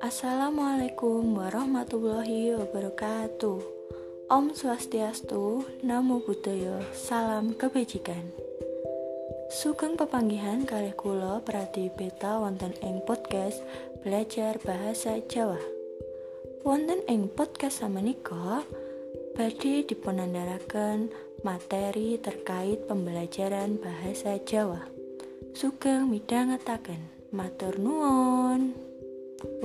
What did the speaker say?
Assalamualaikum warahmatullahi wabarakatuh Om Swastiastu, Namo Buddhaya, Salam Kebajikan Sugeng pepanggihan kalih kula Prati Beta wonten ing podcast Belajar Bahasa Jawa Wonten ing podcast samenika badhe dipunandharaken materi terkait pembelajaran bahasa Jawa. Sugeng midhangetaken. Matur nuwun.